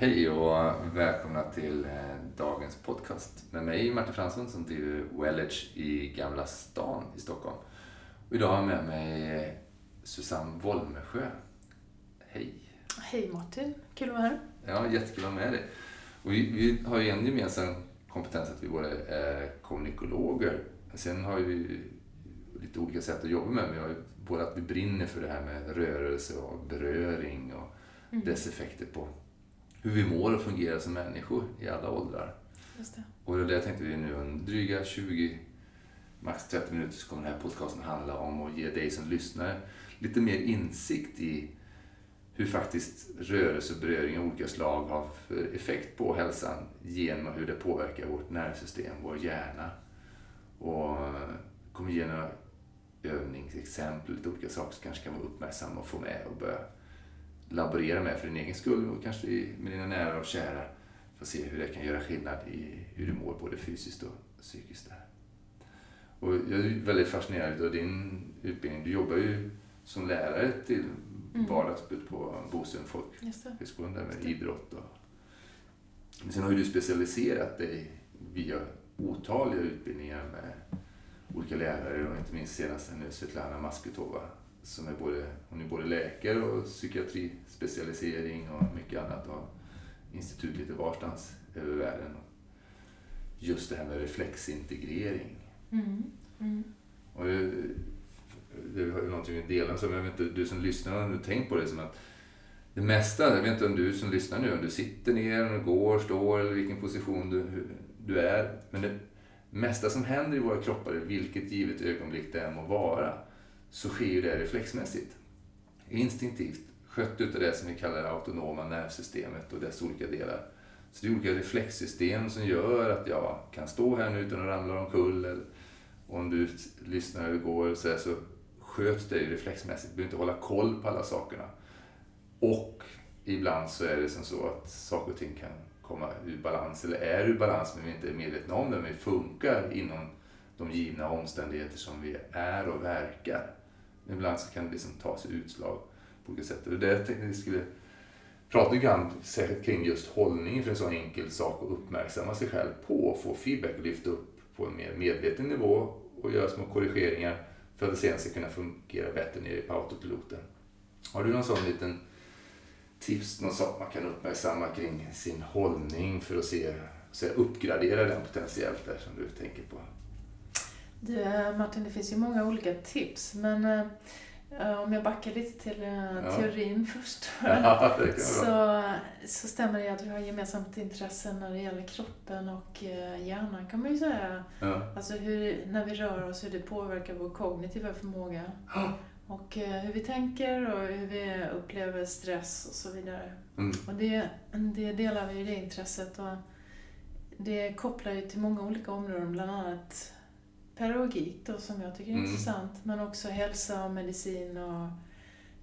Hej och välkomna till eh, dagens podcast med mig Martin Fransson som driver Wellage i Gamla stan i Stockholm. Och idag har jag med mig Susanne Wolmesjö. Hej! Hej Martin, kul att vara här. Ja, jättekul att vara med dig. Och vi, vi har ju en gemensam kompetens att vi båda är kommunikologer. Sen har vi lite olika sätt att jobba med. Har ju båda att vi brinner för det här med rörelse och beröring och mm. dess effekter på hur vi mår och fungerar som människor i alla åldrar. Just det. Och det tänkte vi nu under dryga 20, max 30 minuter så kommer den här podcasten handla om att ge dig som lyssnare lite mer insikt i hur faktiskt rörelse och beröring av olika slag har för effekt på hälsan genom hur det påverkar vårt nervsystem, vår hjärna. Och kommer ge några övningsexempel, lite olika saker som kanske kan vara uppmärksamma och få med och börja laborera med för din egen skull och kanske med dina nära och kära. För att se hur det kan göra skillnad i hur du mår både fysiskt och psykiskt. Där. Och jag är väldigt fascinerad av din utbildning. Du jobbar ju som lärare till mm. vardags på Bosön folkhögskolan där med idrott. Och... Men sen har ju du specialiserat dig via otaliga utbildningar med olika lärare och inte minst senast nu Svetlana Maskutova som är både, hon är både läkare och psykiatrispecialisering och mycket annat och institut lite varstans över världen. Just det här med reflexintegrering. Mm. Mm. Och det, det är någonting vi delar, så jag vet inte, du som lyssnar, har du tänkt på det som att det mesta, jag vet inte om du som lyssnar nu, om du sitter ner, om du går, står eller vilken position du, du är. Men det mesta som händer i våra kroppar, vilket givet ögonblick det än må vara, så sker ju det reflexmässigt. Instinktivt, skött utav det som vi kallar det autonoma nervsystemet och dess olika delar. Så det är olika reflexsystem som gör att jag kan stå här nu utan att ramla omkull. Eller om du lyssnar eller går så, här, så sköts det ju reflexmässigt. Du behöver inte hålla koll på alla sakerna. Och ibland så är det som så att saker och ting kan komma ur balans, eller är ur balans men vi inte är medvetna om det, men vi funkar inom de givna omständigheter som vi är och verkar. Ibland så kan det liksom ta sig utslag på olika sätt. Och det tänkte vi skulle prata lite grann särskilt kring just hållning för en så enkel sak att uppmärksamma sig själv på, få feedback och lyfta upp på en mer medveten nivå och göra små korrigeringar för att det sen ska kunna fungera bättre nere på autopiloten. Har du någon sån liten tips, någon sak man kan uppmärksamma kring sin hållning för att se, så uppgradera den potentiellt där som du tänker på? Du, Martin, det finns ju många olika tips, men uh, om jag backar lite till uh, ja. teorin först. Ja, så, så stämmer det att vi har gemensamt intresse när det gäller kroppen och uh, hjärnan kan man ju säga. Ja. Alltså hur, när vi rör oss, hur det påverkar vår kognitiva förmåga. Och hur vi tänker och hur vi upplever stress och så vidare. Mm. Och det, det delar vi, det intresset. Och det kopplar ju till många olika områden, bland annat pedagogik då, som jag tycker är mm. intressant. Men också hälsa och medicin och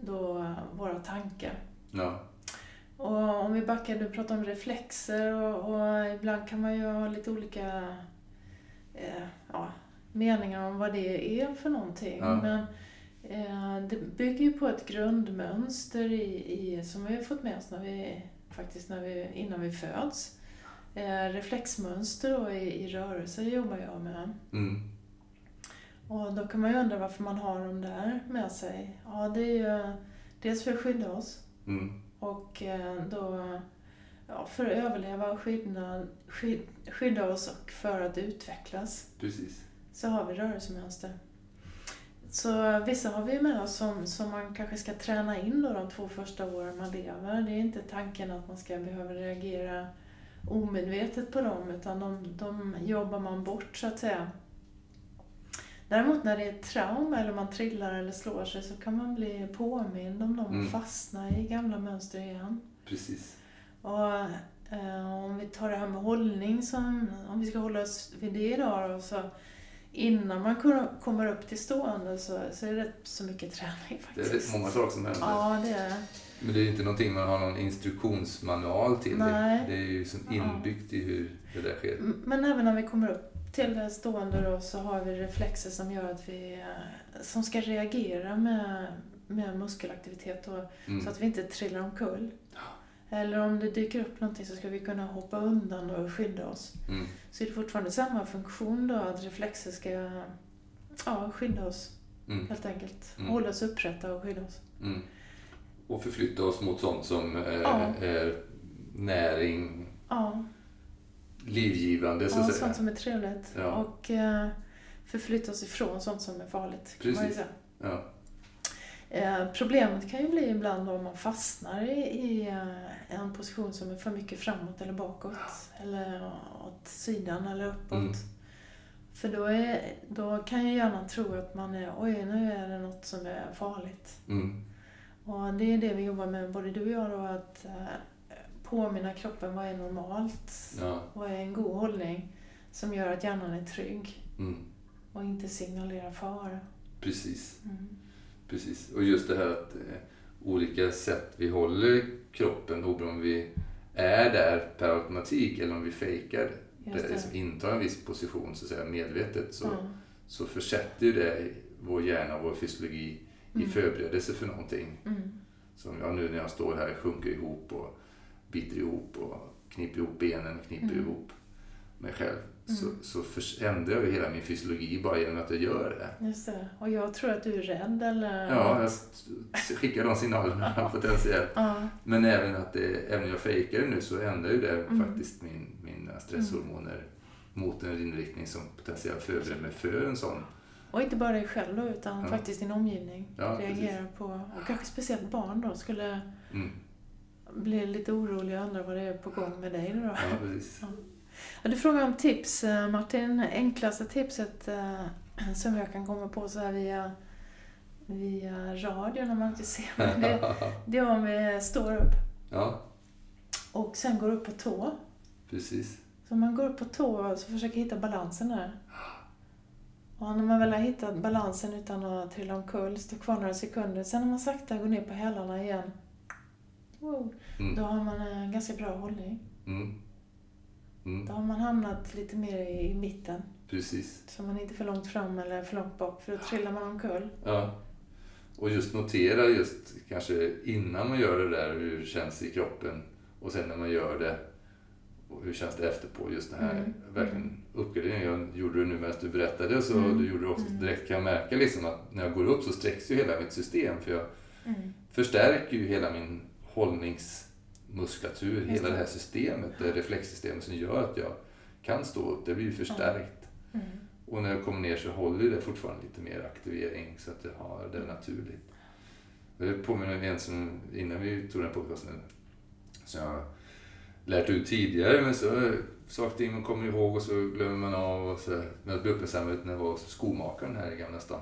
då våra tankar. Ja. Och om vi backar, du pratar om reflexer och, och ibland kan man ju ha lite olika eh, ja, meningar om vad det är för någonting. Ja. Men eh, det bygger ju på ett grundmönster i, i, som vi har fått med oss när vi, faktiskt när vi, innan vi föds. Eh, reflexmönster då i, i rörelse jobbar jag med. Mm. Och då kan man ju undra varför man har dem där med sig. Ja, det är ju dels för att skydda oss mm. och eh, då ja, för att överleva och skydda, skyd, skydda oss och för att utvecklas. Precis. Så har vi rörelsemönster. Så vissa har vi med oss som, som man kanske ska träna in då de två första åren man lever. Det är inte tanken att man ska behöva reagera omedvetet på dem utan de, de jobbar man bort så att säga. Däremot när det är trauma eller man trillar eller slår sig så kan man bli påmind om dem och mm. fastna i gamla mönster igen. Precis. Och eh, om vi tar det här med hållning, som, om vi ska hålla oss vid det idag då, så innan man kommer upp till stående så, så är det rätt så mycket träning faktiskt. Det är många saker som händer. Ja, det är det. Men det är inte någonting man har någon instruktionsmanual till. Nej. Det är ju som inbyggt i hur det där sker. Men även när vi kommer upp till det stående då så har vi reflexer som gör att vi, eh, som ska reagera med, med muskelaktivitet och, mm. så att vi inte trillar omkull. Eller om det dyker upp någonting så ska vi kunna hoppa undan och skydda oss. Mm. Så är det fortfarande samma funktion då, att reflexer ska ja, skydda oss Mm. helt enkelt. Mm. Hålla oss upprätta och skydda oss. Mm. Och förflytta oss mot sånt som eh, Ja. är näring, Ja, livgivande så ja att säga. sånt som är trevligt. Ja. Och eh, förflytta oss ifrån sånt som är farligt. Precis. Ja. Eh, problemet kan ju bli ibland om man fastnar i, i eh, en position som är för mycket framåt eller bakåt. Eller åt sidan eller uppåt. Mm. För då, är, då kan ju hjärnan tro att man är, oj nu är det något som är farligt. Mm. Och det är det vi jobbar med, både du och jag då, att påminna kroppen vad är normalt. Ja. Vad är en god hållning som gör att hjärnan är trygg Mm. och inte signalerar fara. Precis. Mm. Precis. Och just det här att eh, olika sätt vi håller kroppen, oberoende om vi är där per automatik eller om vi fejkar det, det. liksom intar en viss position så att säga medvetet så, Ja. så försätter ju det vår hjärna och vår fysiologi i Mm. förberedelse för någonting. Mm. Som jag nu när jag står här sjunker ihop och biter ihop och kniper ihop benen och kniper Mm. ihop mig själv. Så, Mm. så förändrar jag ju hela min fysiologi bara genom att jag gör det. Just det. Och jag tror att du är rädd eller Ja, jag skickar de signalerna potentiellt. Ja. Men även att det, även om jag fejkar det nu så ändrar ju det Mm. faktiskt min, mina stresshormoner mot en inriktning som potentiellt förbereder mig för en sån. Och inte bara dig själv då, utan Ja. faktiskt din omgivning. Ja, Reagerar på, och kanske speciellt barn då, skulle Mm. Bli lite oroliga och undra vad det är på gång med dig då. Ja, precis. Ja, du frågar om tips, eh, Martin. Enklaste tipset eh, som jag kan komma på så här via, via radio när man inte ser mig, det, det är om vi står upp ja, och sen går upp på tå. precis. Så man går upp på tå så försöker hitta balansen där. Och när man väl har hittat balansen utan att trilla omkull, stå kvar några sekunder. Sen när man sakta går ner på hälarna igen. Wow, då Mm. har man en ganska bra hållning. Mm. Mm. Då har man hamnat lite mer i, i mitten. Precis. Så man är inte för långt fram eller för långt bak, för då trillar man omkull. Ja. Och just notera just kanske innan man gör det där hur det känns i kroppen och sen när man gör det och hur känns det efterpå. Just det här Mm. verkligen uppgraderingen. Jag gjorde det nu medan du berättade så Mm. du gjorde det också Mm. direkt kan jag märka liksom att när jag går upp så sträcks ju hela mitt system för jag Mm. förstärker ju hela min hållningsmuskulatur, hela det. här systemet, det reflexsystemet som gör att jag kan stå upp. Det blir ju förstärkt. Mm. Och när jag kommer ner så håller det fortfarande lite mer aktivering så att jag har det naturligt. Det påminner om en som, innan vi tog den här podcasten, som jag lärt ut tidigare men så saker ting man kommer ihåg och så glömmer man av och så. Men jag blev uppmärksammad när jag var skomakaren här i Gamla stan.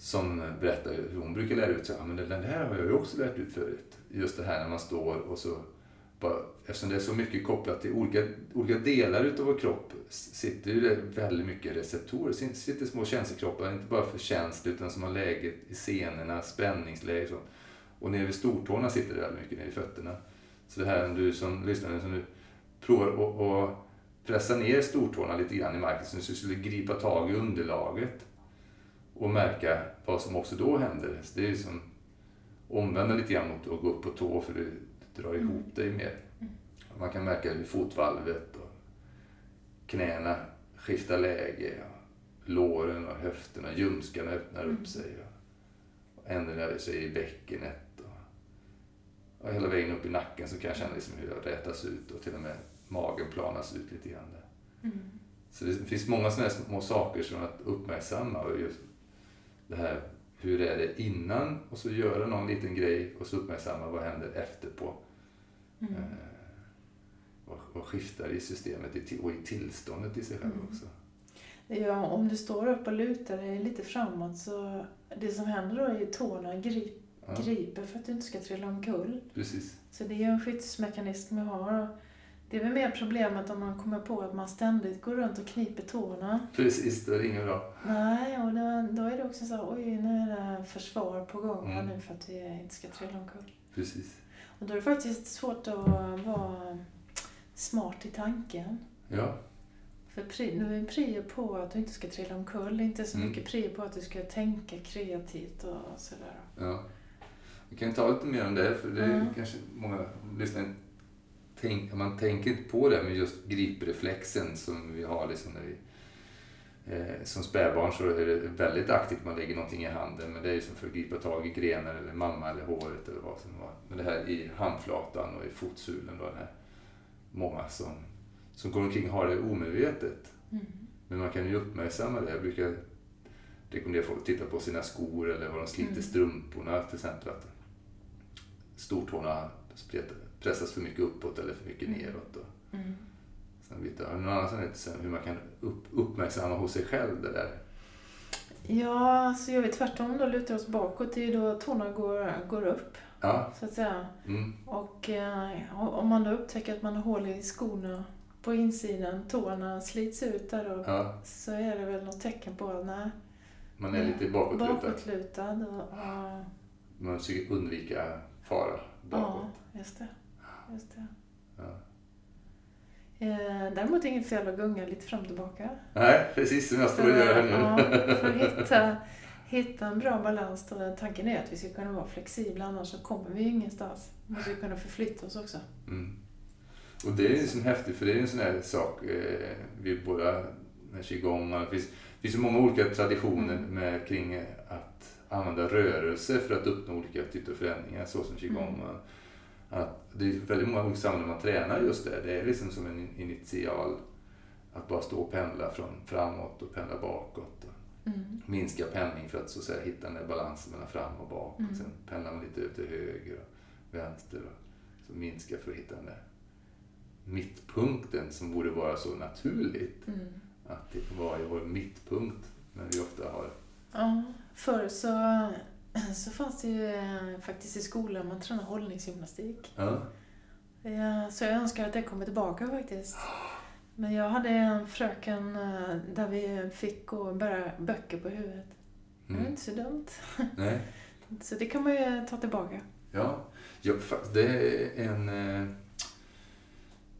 Som berättar hur hon brukar lära ut sig, ja men den här har jag ju också lärt ut förut. Just det här när man står och så bara, eftersom det är så mycket kopplat till olika, olika delar utav vår kropp sitter ju det väldigt mycket receptorer. Det sitter små känselkroppar, inte bara för känsla utan som har läget i senorna, spänningsläge och så. Och nere vid stortårna sitter det väldigt mycket, nere i fötterna. Så det här om du som lyssnar, som du provar att pressa ner stortårna lite grann i marken så du skulle gripa tag i underlaget och märka vad som också då händer. Så det är ju som omvända lite grann mot att gå upp på tå för det drar ihop dig mer. Man kan märka hur fotvalvet och knäna skiftar läge. Och låren och höfterna, ljumskarna öppnar upp sig. Och ändrar sig i bäckenet. Och, och hela vägen upp i nacken så kan jag känna liksom hur jag rätas ut och till och med magen planas ut lite grann. Där. Mm. Så det finns många sådana små saker som att uppmärksamma. Och just det här, hur är det innan? Och så göra någon liten grej och så uppmärksamma vad händer efterpå. Mm. Eh, och, och skiftar i systemet och i tillståndet i sig själv Mm. också. Ja, om du står upp och lutar dig lite framåt så det som händer då är ju tårna grip, Ja, griper för att du inte ska trilla omkull. precis. Så det är ju en skyddsmekanism vi har. Det är väl mer problemet om man kommer på att man ständigt går runt och kniper tårna. Precis, det är inget bra. Nej, och då, då är det också så oj nu är det försvar på gång här Mm. nu för att vi inte ska trilla omkull. Precis. Och då är det faktiskt svårt att vara smart i tanken. Ja, För pri, nu är prio på att du inte ska trilla omkull, inte så Mm. mycket prio på att du ska tänka kreativt och sådär. ja. Vi kan ta lite mer om det, för det är Mm. kanske många lyssnare tänk, man tänker inte på det med just gripreflexen som vi har liksom när vi eh, som spädbarn så är det väldigt aktivt man lägger någonting i handen men det är ju som för att gripa tag i grenen eller mamma eller håret eller vad som var. Men det här i handflatan och i fotsulen då, här, många som, som går omkring och har det omedvetet. Mm. Men man kan ju uppmärksamma det. Jag brukar rekommendera folk att titta på sina skor eller vad de sliter Mm. strumporna till exempel. Att stortårna spretar- pressas för mycket uppåt eller för mycket Mm. neråt. Och Mm. sen vet jag, någon annan sen hur man kan upp, uppmärksamma hos sig själv det där? Ja, så gör vi tvärtom då, lutar oss bakåt. Det är ju då tårna går, går upp, Ja, så att säga. mm, Och eh, om man då upptäcker att man har hål i skorna på insidan, tårna slits ut där då, ja, så är det väl något tecken på att nej, man är lite bakåtlutad. bakåtlutad. Och, och, Man försöker undvika fara bakåt. ja, just det. Just det. Ja. Eh, däremot inget fel att gunga lite fram och tillbaka. Nej, precis som jag står och gör här nu. ja, för att hitta, hitta en bra balans. Då. Tanken är att vi ska kunna vara flexibla, annars så kommer vi ingenstans. Vi måste ju kunna förflytta oss också. Mm. Och det är ju så häftigt, för det är en sån här sak eh, vi båda med qigong, det finns, det finns så många olika traditioner Mm. med, kring att använda rörelse för att uppnå olika typer av förändringar, så som qigong. Mm. Att det är väldigt många olika sammanhang man tränar just det. Det är liksom som en initial, att bara stå och pendla från framåt och pendla bakåt. Och Mm. minska pendling för att så att säga, hitta den där balansen mellan fram och bak. Mm. Och sen pendlar man lite ut till höger och vänster. Och så minska för att hitta den där mittpunkten som borde vara så naturligt. Mm. Att det var vår mittpunkt. Men vi ofta har... Ja, förr så, så fanns det ju eh, faktiskt i skolan, man tränade hållningsgymnastik. Ja. Så jag önskar att det kommer tillbaka faktiskt. Men jag hade en fröken eh, där vi fick gå och bära böcker på huvudet. Det var Mm. inte så dumt. Nej. Så det kan man ju ta tillbaka. Ja. ja, fa- det är en... Eh,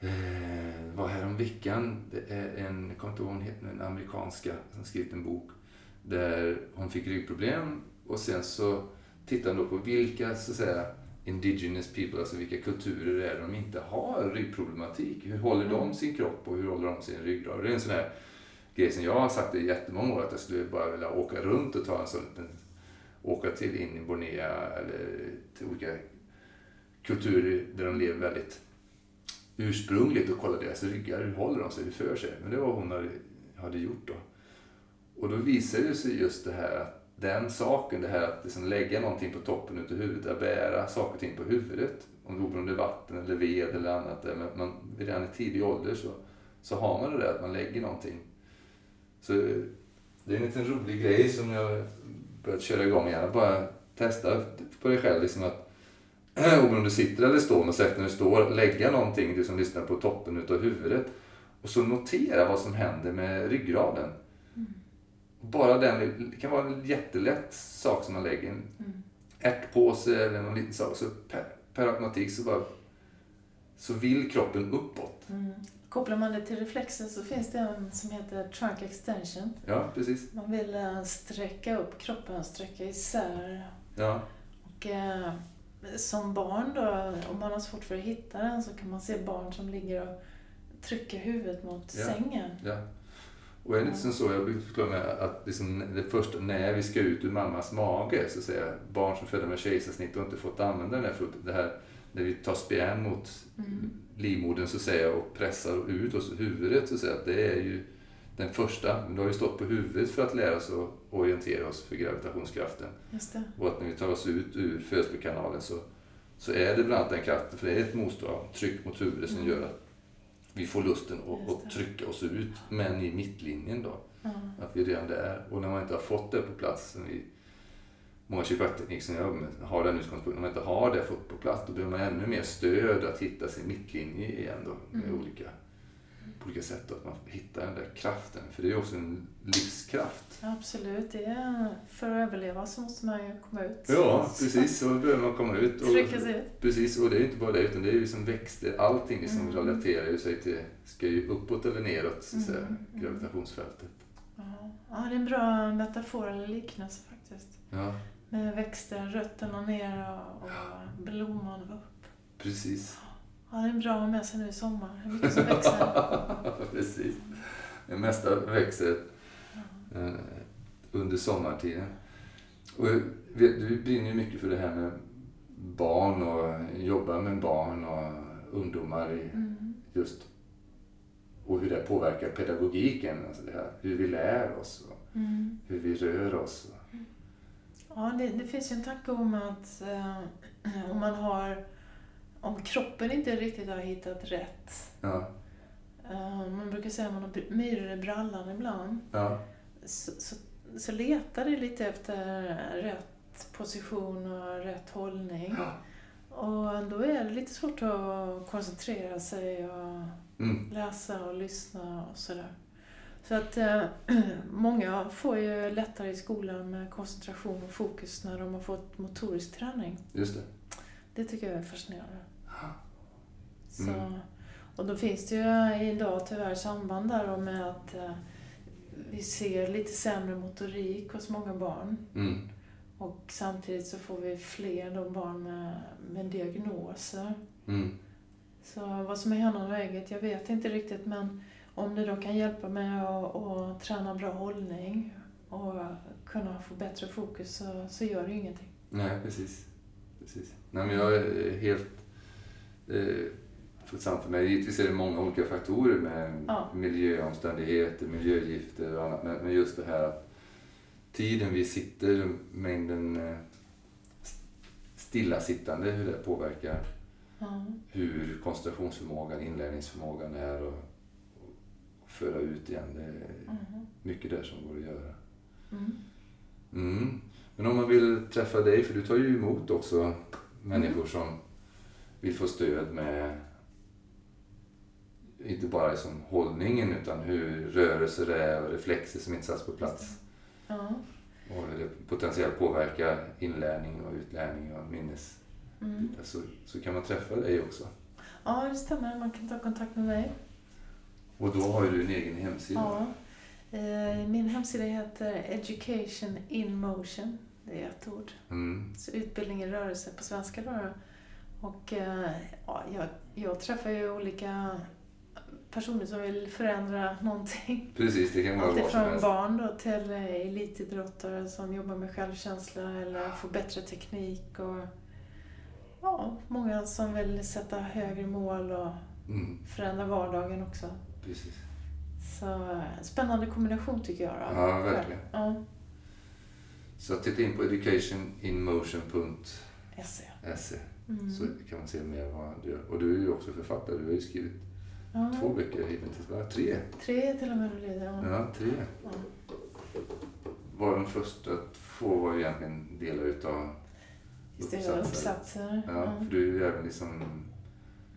eh, var här veckan. Det är en, jag kommer inte ihåg hon heter, en amerikanska som skrivit en bok. Där hon fick ryggproblem och sen så tittade hon då på vilka, så att säga, indigenous people, alltså vilka kulturer det är de inte har ryggproblematik. Hur håller de Mm. sin kropp och hur håller de sin ryggrad? Det är en sån här grej som jag har sagt i jättemånga år att jag skulle bara vilja åka runt och ta en sån liten åka till in i Bornea eller till olika kulturer där de lever väldigt ursprungligt och kolla deras ryggar. Hur håller de sig? Hur för sig? Men det var vad hon hade, hade gjort då. Och då visade det sig just det här att den saken, det här att liksom lägga någonting på toppen utav huvudet, att bära saker och ting på huvudet, om det är vatten eller ved eller annat, där, men man, redan i tidig ålder så, så har man det där att man lägger någonting. Så det är en liten rolig grej som jag börjat köra igång igen. Bara testa på dig själv. Liksom att, oberoende om du sitter eller står, men särskilt när du står, lägga någonting, du som lyssnar på toppen utav huvudet. Och så notera vad som händer med ryggraden. Mm. Bara den, det kan vara en jättelätt sak som man lägger. En Mm. ärtpåse eller någon liten sak. Så per, per automatik så bara så vill kroppen uppåt. Mm. Kopplar man det till reflexer så finns det en som heter trunk extension. Ja, precis. Man vill eh, sträcka upp kroppen, sträcka isär. Ja, Och eh, som barn då, om man har svårt för att hitta den så kan man se barn som ligger och trycker huvudet mot Ja. sängen. ja. Och är det inte som så, jag brukar förklara med att liksom det första, när vi ska ut ur mammas mage, så att säga, barn som födda med kejsarsnitt och inte fått använda den här fullt, det här när vi tar spjärn mot Mm. livmodern så att säga och pressar ut oss huvudet så säga, att det är ju den första, men du har ju stått på huvudet för att lära oss att orientera oss för gravitationskraften. Just det. Och att när vi tar oss ut ur födslokanalen så, så är det bland annat den kraften, för det är ett motstånd, tryck mot huvudet som Mm. gör att vi får lusten att, trycka oss ut, men i mittlinjen då. Ja. Att vi är redan där. Och när man inte har fått det på plats, vi, många kiropraktiktekniker som jag jobbar med har den utgångspunkten, när man inte har det fått på plats, då behöver man ännu mer stöd att hitta sin mittlinje igen då, med Mm. olika, olika sätt. Då, att man hittar den där kraften, för det är också en livskraft. Absolut, det är, för att överleva så måste man ju komma ut. Ja, precis. Så behöver man komma ut. Och, Trycka sig ut. Precis, och det är inte bara det, utan det är ju som växter. Allting liksom Mm. relaterar ju sig till, ska ju uppåt eller neråt, så att säga, Mm, mm. gravitationsfältet. Ja. ja, det är en bra metafor eller liknelse faktiskt. Ja, Med växter, rötterna ner och, och blomman upp. Precis. Ja, det är bra att ha med sig nu i sommar. Hur mycket som växer. Precis. Det mesta växer eh, under sommartiden. Och vet, du brinner ju mycket för det här med barn och jobba med barn och ungdomar i Mm. just och hur det påverkar pedagogiken. Alltså det här, hur vi lär oss och Mm. hur vi rör oss. Ja, det, det finns ju en tanke om att eh, om man har om kroppen inte riktigt har hittat rätt. Ja, Eh, man brukar säga att man har myror i brallan ibland. ja, Så, så, så letar det lite efter rätt position och rätt hållning. ja. Och då är det lite svårt att koncentrera sig och Mm, läsa och lyssna och sådär. Så att eh, många får ju lättare i skolan med koncentration och fokus när de har fått motorisk träning. just det. Det tycker jag är fascinerande. Så, Mm. Och då finns det ju idag tyvärr samband där med att eh, vi ser lite sämre motorik hos många barn. Mm, Och samtidigt så får vi fler då barn med, med diagnoser. mm, Så vad som är hönan och ägget, jag vet inte riktigt men om det då kan hjälpa med att, att träna bra hållning och kunna få bättre fokus så, så gör det ju ingenting. nej, precis. precis. Nej, men jag är helt eh, för mig. Givetvis är det många olika faktorer med Ja. miljöomständigheter, miljögifter och annat. Men, men just det här att tiden vi sitter, mängden eh, st- stillasittande, hur det påverkar Ja. hur koncentrationsförmågan, inlärningsförmågan är och, och föra ut igen. Det är Mhm. mycket där som går att göra. Mm. Mm. Men om man vill träffa dig, för du tar ju emot också människor som vill få stöd med inte bara som hållningen utan hur rörelser är och reflexer som inte satts på plats. Ja. Och hur det potentiellt påverkar inlärning och utlärning och minnes. Mm. Så, så kan man träffa dig också. ja, det stämmer. Man kan ta kontakt med mig. Och då har ju du en egen hemsida. Ja. Eh, Min hemsida heter Education in Motion. Det är ett ord. Mm. Så utbildning i rörelse på svenska då. då. Och eh, ja, jag, jag träffar ju olika personer som vill förändra någonting. Precis, det kan vara Allt helst. barn då till eh, elitidrottare som jobbar med självkänsla eller få bättre teknik. Och, ja, många som vill sätta högre mål och Mm, förändra vardagen också. precis. Så eh, spännande kombination tycker jag. Då. Ja, verkligen. Ja, Så titta in på educationinmotion.se SE. Mm. så kan man se mer vad du gör. Och du är ju också författare. Du har ju skrivit Ja, två böcker hittills, va? Tre? Tre till och med blivit det. Ja. Ja, tre. Ja. Var de första två var egentligen delar utav det, uppsatser. Ja, för du har ju även liksom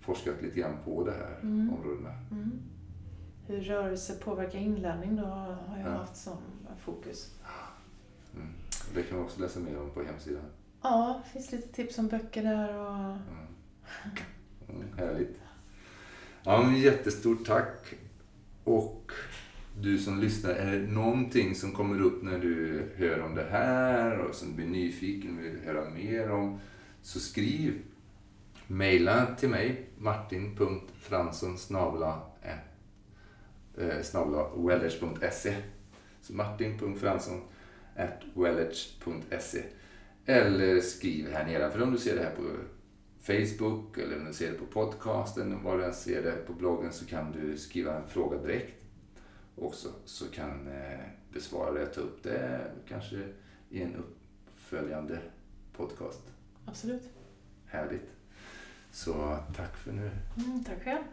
forskat lite grann på det här Mm. områdena. Mm. Hur rörelse påverkar inlärning då har jag Ja. haft som fokus. Mm. Det kan man också läsa mer om på hemsidan. Ja, det finns lite tips om böcker där och Mm. Mm, härligt. Ja, men jättestort tack. Och du som lyssnar, är det någonting som kommer upp när du hör om det här och som du blir nyfiken och vill höra mer om, så skriv. Maila till mig, martin.fransson eh, wellers.se Så martin.fransson wellers.se Eller skriv här nedanför om du ser det här på Facebook eller om du ser det på podcasten, var du än ser det på bloggen så kan du skriva en fråga direkt också så kan eh, besvara det, ta upp det kanske i en uppföljande podcast. absolut. Härligt. Så tack för nu. Mm, tack själv.